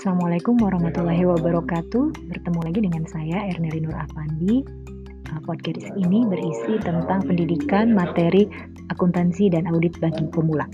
Assalamualaikum warahmatullahi wabarakatuh. Bertemu lagi dengan saya Erneli Nur Afandi. Uh, podcast ini berisi tentang pendidikan materi akuntansi dan audit bagi pemula.